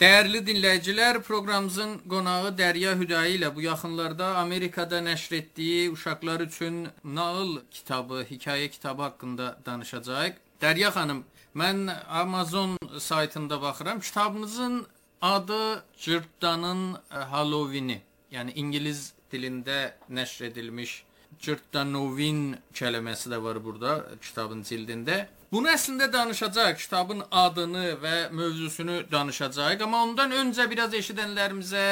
Dəyərli dinləyicilər, proqramımızın qonağı Dərya Hüdayi ilə bu yaxınlarda Amerikada nəşr etdiyi uşaqlar üçün nağıl kitabı, hekayə kitabı haqqında danışacağıq. Dərya xanım, mən Amazon saytında baxıram. Kitabınızın adı Cırtdanın Halloweeni, yəni ingilis dilində nəşr edilmiş Cırtdanovin kəlməsi də var burada kitabın cildində. Bunu əslində danışacağıq, kitabın adını və mövzusunu danışacağıq, amma ondan öncə biraz eşidənlərimizə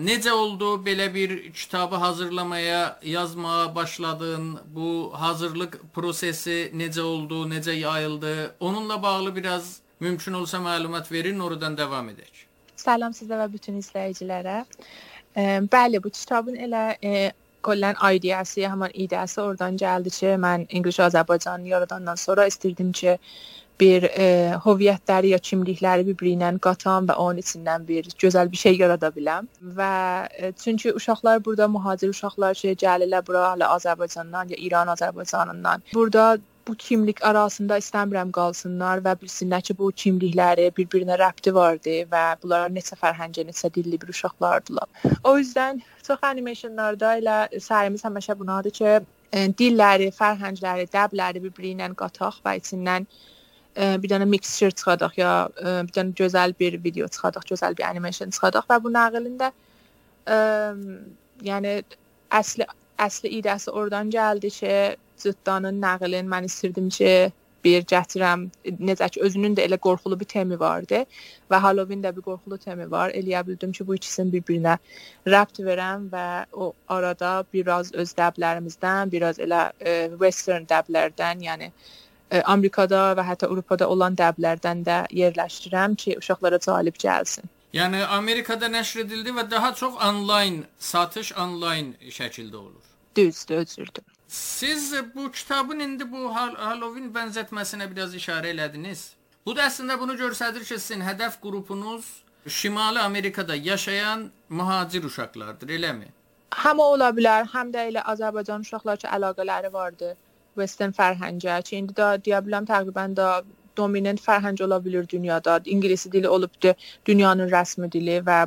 necə oldu belə bir kitabı hazırlamaya, yazmağa başladın? Bu hazırlıq prosesi necə oldu, necə yayıldı? Onunla bağlı biraz mümkün olsa məlumat verin, oradan davam edək. Salam sizə və bütün izləyicilərə. Bəli, bu kitabın elə kölən ideyası, həmin ideyası oradan gəldi ki, mən İngilis Azərbaycanı yaradandan sonra istirdim ki, bir e, hüviyyətləri ya kimlikləri bir-biri ilə qatan və onun içindən bir gözəl bir şey yarada biləm. Və e, çünki uşaqlar burada mühacir uşaqlar şey gəlirlər bura hələ Azərbaycandan ya İran Azərbaycanından. Burada bu kimlik arasında istəmirəm qalsınlar və bilsinlər ki, bu kimlikləri bir-birinə rəbti vardı və bunlar neçə fərhəngə, neçə dilli bir uşaqlardılar. O yüzdən çox animationlarda elə səyimiz həmişə bunadır ki, e, dilləri, fərhəngləri, dəbləri bir-biri ilə qataq və içindən e, bir dənə mixture çıxadaq ya e, bir dənə gözəl bir video çıxadaq, gözəl bir animation çıxadaq və bu nağılında ə, yəni əsli əsli idəsi oradan gəldi ki, cıtdanın nəqlin mən istirdim ki, bir gətirəm. Necə ki özünün də elə qorxulu bir temi vardı və Halloween də bir qorxulu temi var. Eləyə bildim ki, bu ikisini bir-birinə rəbt verəm və o arada biraz öz dəblərimizdən, biraz elə e, western dəblərdən, yəni e, Amerikada və hətta Avropada olan dəblərdən də yerləşdirirəm ki, uşaqlara cəlb gəlsin. Yəni Amerikada nəşr edildi və daha çox onlayn satış onlayn şəkildə olur. Düzdür, özürdür. Siz bu kitabın indi bu Halloween bənzətməsinə biraz işarə elədiniz. Bu da əslində bunu göstərir ki, sizin hədəf qrupunuz Şimali Amerikada yaşayan mühacir uşaqlardır, eləmi? Həm ola bilər, həm də elə Azərbaycan uşaqları ki, əlaqələri vardı Western fərhəngə. Ki indi də deyə bilərəm təqribən də dominant fərhəng ola bilər dünyada. İngilis dili olubdu dünyanın rəsmi dili və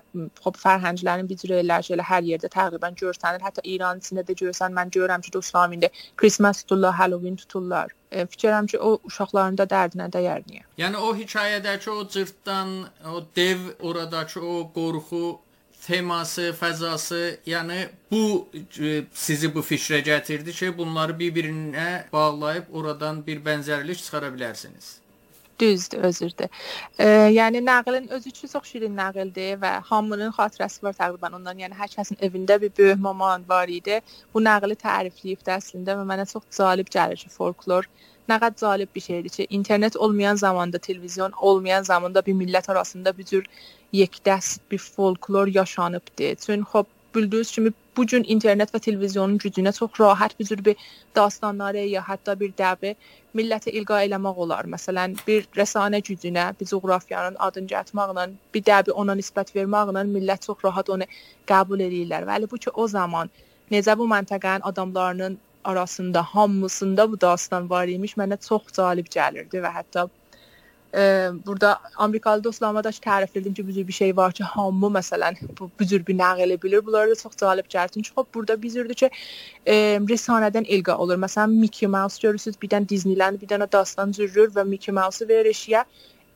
xop fərhənglərin bir cür ellər ki, elə hər yerdə təqribən görsənir. Hətta İran içində də görsən, mən görürəm ki, dostlarım indi Christmas tuturlar, Halloween tuturlar. E, fikirəm ki, o uşaqların da dərdinə dəyər niyə? Yəni o hekayədəki o cırtdan, o dev oradakı o qorxu teması, fəzası, yəni bu e, sizi bu fikrə gətirdi ki, bunları bir-birinə bağlayıb oradan bir bənzərlik çıxara bilərsiniz. Düzdür, özürdür. E, yəni nağılın özü üçün çox şirin nağıldır və hamının xatirəsi var təqribən ondan. Yəni hər kəsin evində bir böyük maman var idi. Bu nağılı tərifləyibdi əslində və mənə çox cəlib gəlir ki, folklor nə qədər cəlib bir şeydir ki, internet olmayan zamanda, televizyon olmayan zamanda bir millət arasında bir cür yekdəst bir folklor yaşanıbdı. Çünki xop bildiyiniz kimi bu gün internet və televizyonun gücünə çox rahat bir cür bir dastanları ya hətta bir dəbi millətə ilqa eləmək olar. Məsələn, bir rəsanə gücünə, bir coğrafiyanın adını gətirməklə, bir dəbi ona nisbət verməklə millət çox rahat onu qəbul edirlər. Və bu ki o zaman necə bu məntəqənin adamlarının arasında hamısında bu dastan var imiş, mənə çox cəlib gəlirdi və hətta e, burada Amerikalı dostlarıma da təriflədim ki, bu cür bir şey var ki, hamı məsələn bu, bu cür bir nəql bilir. Bunlar da çox cəlib gəlir. Çünki burada cürdür ki, e, risanədən ilqa olur. Məsələn, Mickey Mouse görürsüz, bir dənə Disneyland, bir dənə dastan zürür və Mickey Mouse-u verir eşiyə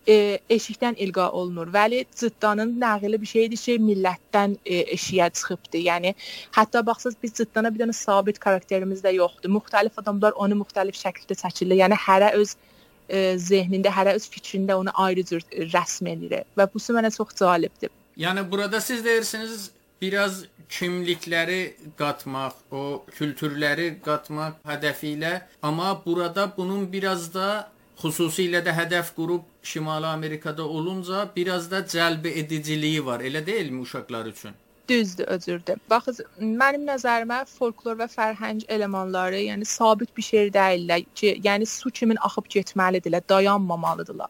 e, eşikdən ilqa olunur. Vəli cıddanın nəqli bir şeydir ki, millətdən e, eşiyə çıxıbdı. Yəni hətta baxsaz biz cıddana bir dənə sabit karakterimiz də yoxdur. Müxtəlif adamlar onu müxtəlif şəkildə çəkirlər. Yəni hərə öz e, zehnində, hərə öz fikrində onu ayrı cür rəsm edir və bu mənə çox cəlibdir. Yəni burada siz deyirsiniz biraz kimlikləri qatmaq, o kültürləri qatmaq hədəfi ilə, amma burada bunun biraz da xüsusilə də hədəf qrup Şimali Amerikada olunca biraz da cəlb ediciliyi var. Elə deyilmi uşaqlar üçün? Düzdür, özürdür. Baxın, mənim nəzərimə folklor və fərhəng elementləri, yəni sabit bir şey deyillər ki, yəni su kimin axıb getməlidirlər, dayanmamalıdırlar.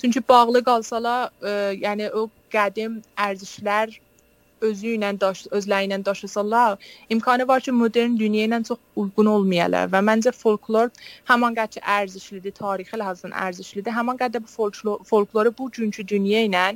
Çünki bağlı qalsalar, e, yəni o qədim ərzişlər özü ilə daş özləri ilə daşısalar, imkanı var ki, modern dünya ilə çox uyğun olmayalar və məncə folklor həmin qədər ərzişlidir, tarixi lazım ərzişlidir. Həmin qədər bu folklor folkloru bu günkü dünya ilə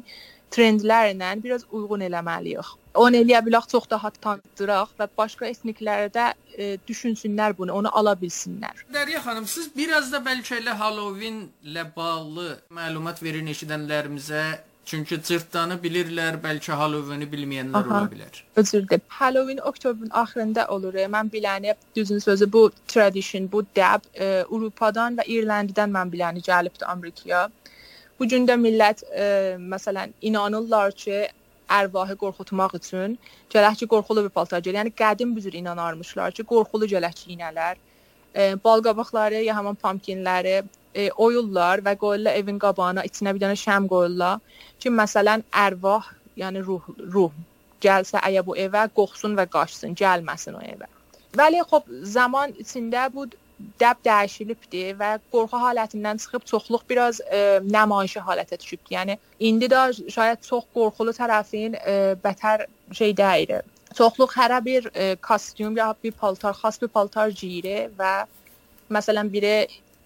trendlərlə biraz uyğun eləməliyik. Onu eləyə bilək çox daha tanıdıraq və başqa etniklərə də e, düşünsünlər bunu, onu ala bilsinlər. Dərya xanım, siz biraz da bəlkə elə Halloween ilə bağlı məlumat verin eşidənlərimizə. Çünki cırtdanı bilirlər, bəlkə Halloween-i bilməyənlər Aha, ola bilər. Özür dilərim. Halloween oktyabrın axırında olur. Mən biləni düzün sözü bu tradition, bu dəb e, Avropadan və İrlandiyadan mən biləni gəlibdi Amerikaya. Bu gün də millət e, məsələn inanırlar ki, ərvahı qorxutmaq üçün gələkçi qorxulu bir paltar geyir. Yəni qədim büzür inanarmışlar ki, qorxulu gələkçi iynələr, e, bal qabaqları ya həmin pumpkinləri e, oyurlar və qoyurlar evin qabağına, içinə bir dənə şəm qoyurlar ki, məsələn ərvah, yəni ruh, ruh gəlsə əgər bu evə qoxsun və qaçsın, gəlməsin o evə. Vəli xop zaman içində bu dəb dəyişilibdir və qorxu halətindən çıxıb çoxluq biraz ə, nəmayişi halətə düşübdür. Yəni indi də şayad çox qorxulu tərəfin ə, bətər şey deyir. Çoxluq hərə bir ə, kostyum ya bir paltar, xas bir paltar geyir və məsələn biri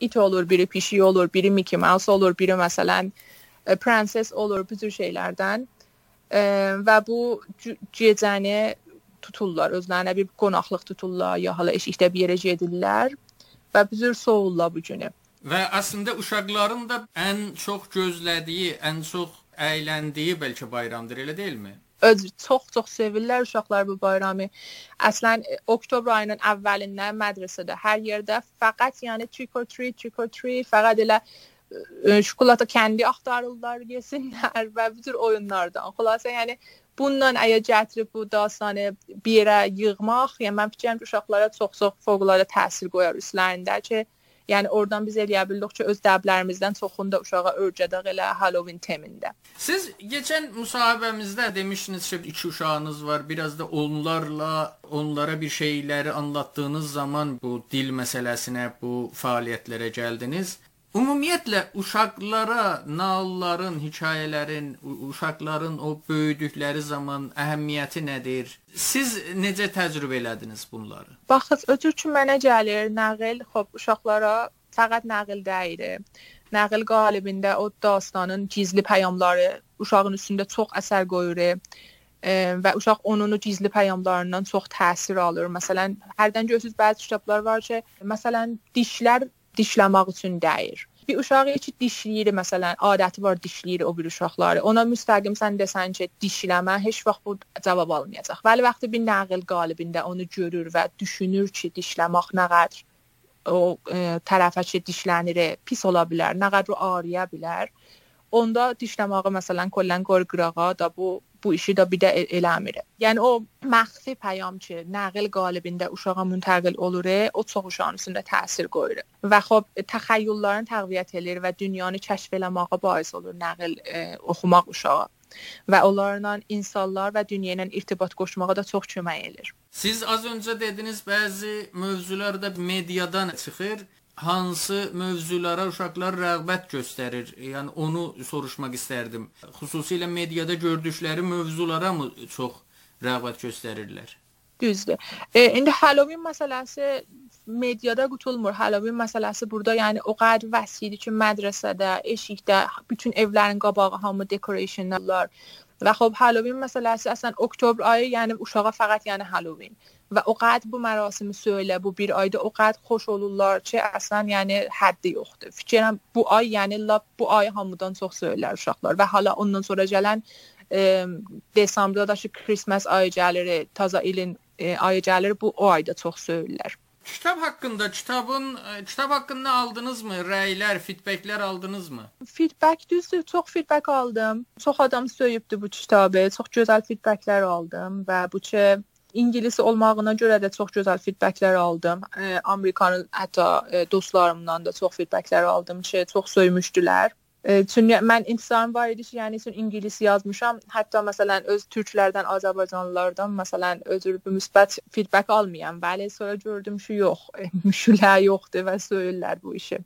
it olur, biri pişik olur, biri Mickey Mouse olur, biri məsələn ə, prenses olur, bu cür şeylərdən. Ə, və bu gecəni tuturlar, özlərinə bir qonaqlıq tuturlar, ya hala eşikdə bir yerə gedirlər və bizə soğurlar bu günü. Və əslində uşaqların da ən çox gözlədiyi, ən çox əyləndiyi bəlkə bayramdır, elə deyilmi? Öz çox-çox sevirlər uşaqlar bu bayramı. Əslən oktyabr ayının əvvəlindən mədrəsədə hər yerdə fəqət yəni trick or treat, trick or treat, fəqət elə şokolata kəndi axtarırlar, yesinlər və bu cür oyunlardan. Xülasə yəni bundan əgər gətirib bu dastanı bir yerə yığmaq, yəni mən fikirləşirəm ki, uşaqlara çox-çox fövqəladə təsir qoyar üstlərində ki, yəni oradan biz eləyə bildik ki, öz dəblərimizdən çoxunu da uşağa öyrədək elə Halloween temində. Siz keçən müsahibəmizdə demişdiniz ki, iki uşağınız var. Biraz da onlarla onlara bir şeyləri anlattığınız zaman bu dil məsələsinə, bu fəaliyyətlərə gəldiniz. Ümumiyyətlə uşaqlara nağılların, hekayələrin, uşaqların o böyüdükləri zaman əhəmiyyəti nədir? Siz necə təcrübə elədiniz bunları? Baxın, ötür ki mənə gəlir nağıl, xop uşaqlara fəqət nağıl deyil. Nağıl qalibində o dastanın gizli pəyamları uşağın üstündə çox əsər qoyur və uşaq onun o gizli pəyamlarından çox təsir alır. Məsələn, hərdən görürsüz bəzi kitablar var ki, məsələn, dişlər dişləmək üçün deyir. Bir uşağı heç dişləyir, məsələn, adəti var dişləyir o bir uşaqları. Ona müstəqim sən desən ki, dişləmə, heç vaxt bu cavab almayacaq. Vəli vaxtı bir nağıl qalibində onu görür və düşünür ki, dişləmək nə qədər o e, tərəfə ki, dişlənir, pis ola bilər, nə qədər ağrıya bilər. Onda dişləməyi məsələn kollən qorqurağa da bu bu işi də bir də eləmir. Yəni o məxfi pəyam ki, nəql qalibində uşağa müntəqil olur, o çox uşağın üstündə təsir qoyur. Və xop təxəyyüllərini təqviyyət edir və dünyanı kəşf eləməyə bais olur nəql e, oxumaq uşağa və onlarla insanlar və dünya ilə irtibat qoşmağa da çox kömək edir. Siz az öncə dediniz bəzi mövzular da mediadan çıxır hansı mövzulara uşaqlar rəğbət göstərir? Yəni onu soruşmaq istərdim. Xüsusilə mediada gördükləri mövzulara mı çox rəğbət göstərirlər? Düzdür. E, indi Halloween məsələsi mediada qutulmur. Halloween məsələsi burada yəni o qədər vəsidir ki, mədrəsədə, eşikdə, bütün evlərin qabağı hamı decorationlar. Və xop Halloween məsələsi əslən oktyabr ayı, yəni uşağa fəqət yəni Halloween. və o qədər bu mərasimi söylə, bu bir ayda o qədər xoş olurlar ki, əslən yəni həddi yoxdur. Fikirəm bu ay yəni lap bu ay hamıdan çox söylər uşaqlar və hala ondan sonra gələn e, desambrda da ki, Christmas ayı gəlir, taza ilin e, ayı gəlir, bu o ayda çox söylər. Kitab haqqında, kitabın kitab haqqında aldınızmı? Rəylər, feedbacklər aldınızmı? Feedback düzdür, çox feedback aldım. Çox adam söyübdü bu kitabı. Çox gözəl feedbacklər aldım və bu ki ingilis olmağına görə də çox gözəl feedbacklər aldım. E, Amerikanın hətta e, dostlarımdan da çox feedbacklər aldım ki, çox söymüşdülər. E, çünki mən intizarım var idi ki, yəni üçün ingilis yazmışam. Hətta məsələn öz türklərdən, Azərbaycanlılardan məsələn özür bir müsbət feedback almayan. Bəli, sonra gördüm ki, yox, müşülə yoxdur və söyürlər bu işi.